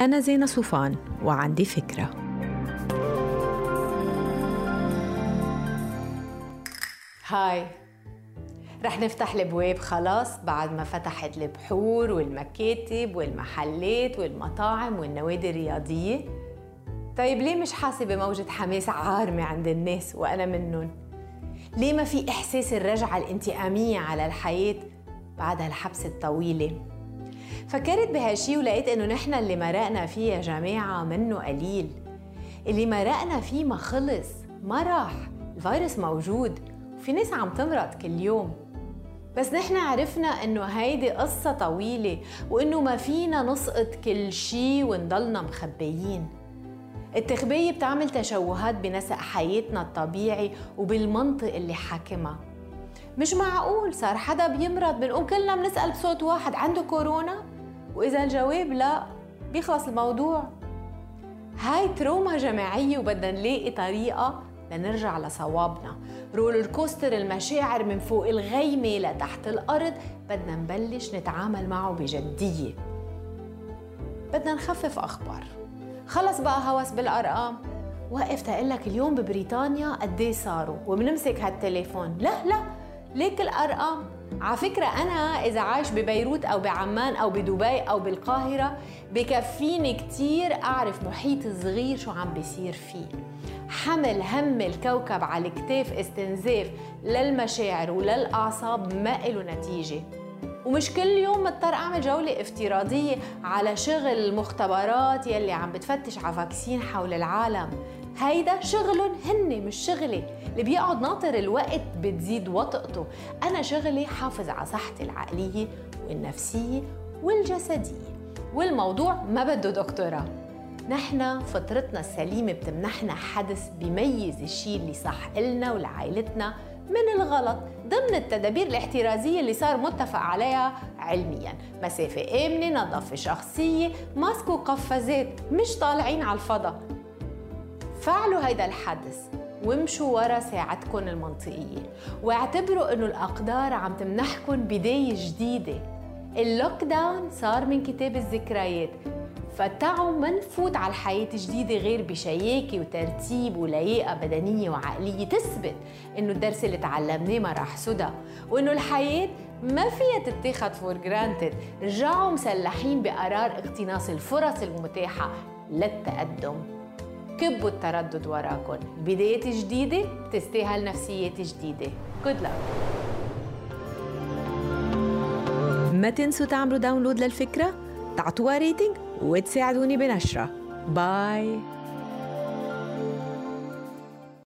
أنا زينة صوفان وعندي فكرة هاي رح نفتح البواب خلاص بعد ما فتحت البحور والمكاتب والمحلات والمطاعم والنوادي الرياضية طيب ليه مش حاسة بموجة حماس عارمة عند الناس وأنا منهم؟ ليه ما في إحساس الرجعة الانتقامية على الحياة بعد هالحبسة الطويلة؟ فكرت بهالشي ولقيت إنه نحن اللي مرقنا فيه يا جماعة منه قليل. اللي مرقنا فيه ما خلص ما راح الفيروس موجود. وفي ناس عم تمرض كل يوم. بس نحن عرفنا إنه هيدي قصة طويلة وإنه ما فينا نسقط كل شي ونضلنا مخبيين. التخبية بتعمل تشوهات بنسق حياتنا الطبيعي وبالمنطق اللي حاكمها. مش معقول صار حدا بيمرض. بنقوم كلنا بنسأل بصوت واحد عنده كورونا؟ وإذا الجواب لا بيخلص الموضوع. هاي trauma جماعية وبدنا نلاقي طريقة لنرجع لصوابنا. roller coaster المشاعر من فوق الغيمة لتحت الأرض. بدنا نبلش نتعامل معه بجدية. بدنا نخفف أخبار. خلص بقى هوس بالأرقام. وقف تقلك اليوم ببريطانيا قديه صاروا؟ وبنمسك هالتليفون. لا لا. ليك الأرقام؟ على فكرة أنا إذا عايش ببيروت أو بعمان أو بدبي أو بالقاهرة بكفيني كتير أعرف محيط صغير شو عم بيصير فيه. حمل هم الكوكب على الكتاف استنزاف للمشاعر وللأعصاب ما إله نتيجة. ومش كل يوم مضطر أعمل جولة افتراضية على شغل المختبرات يلي عم بتفتش على فاكسين حول العالم. هيدا شغلهم هن مش شغلي. اللي بيقعد ناطر الوقت بتزيد وطئته. أنا شغلي حافظ على صحتي العقلية والنفسية والجسدية. والموضوع ما بده دكتوراه. نحن فطرتنا السليمة بتمنحنا حدث بيميز الشيء اللي صح إلنا ولعائلتنا من الغلط ضمن التدابير الاحترازية اللي صار متفق عليها علميا. مسافة آمنة نظافة شخصية ماسك وقفازات مش طالعين على الفضاء. فعلوا هيدا الحدث وامشوا ورا ساعتكم المنطقية. واعتبروا إنه الأقدار عم تمنحكم بداية جديدة. اللوك داون صار من كتاب الذكريات. فتعوا ما نفوت على الحياة جديدة غير بشياكة وترتيب ولياقة بدنية وعقلية. تثبت إنه الدرس اللي تعلمناه ما راح سدى. وإنه الحياة ما فيها تتاخد for granted رجعوا مسلحين بقرار اقتناص الفرص المتاحة للتقدم. كبوا التردد وراكم بداية جديدة بتستاهل نفسيات جديدة. Good luck. ما تنسوا تعملوا download للفكرة تعطوها rating وتساعدوني بنشرة. Bye